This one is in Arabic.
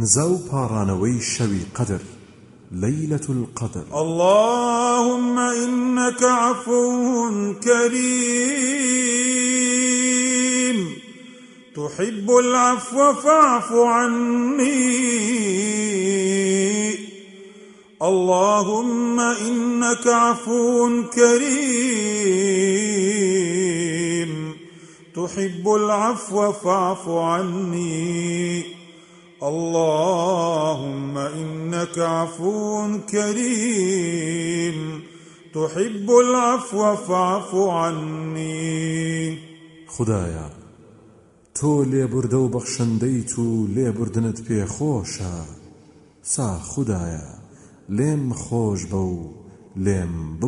نزاو بارانوي شوي قدر ليلة القدر. اللهم إنك عفو كريم. تحب العفو فاعف عني. اللهم إنك عفو كريم. تحب العفو فاعف عني. اللهم إنك عفو كريم. تحب العفو فاعف عني. خدايا تۆ لێبوردە و بەخشندەیت و لێبوردنت پێخۆشە. سا خدایە لێم خۆش بە و لێم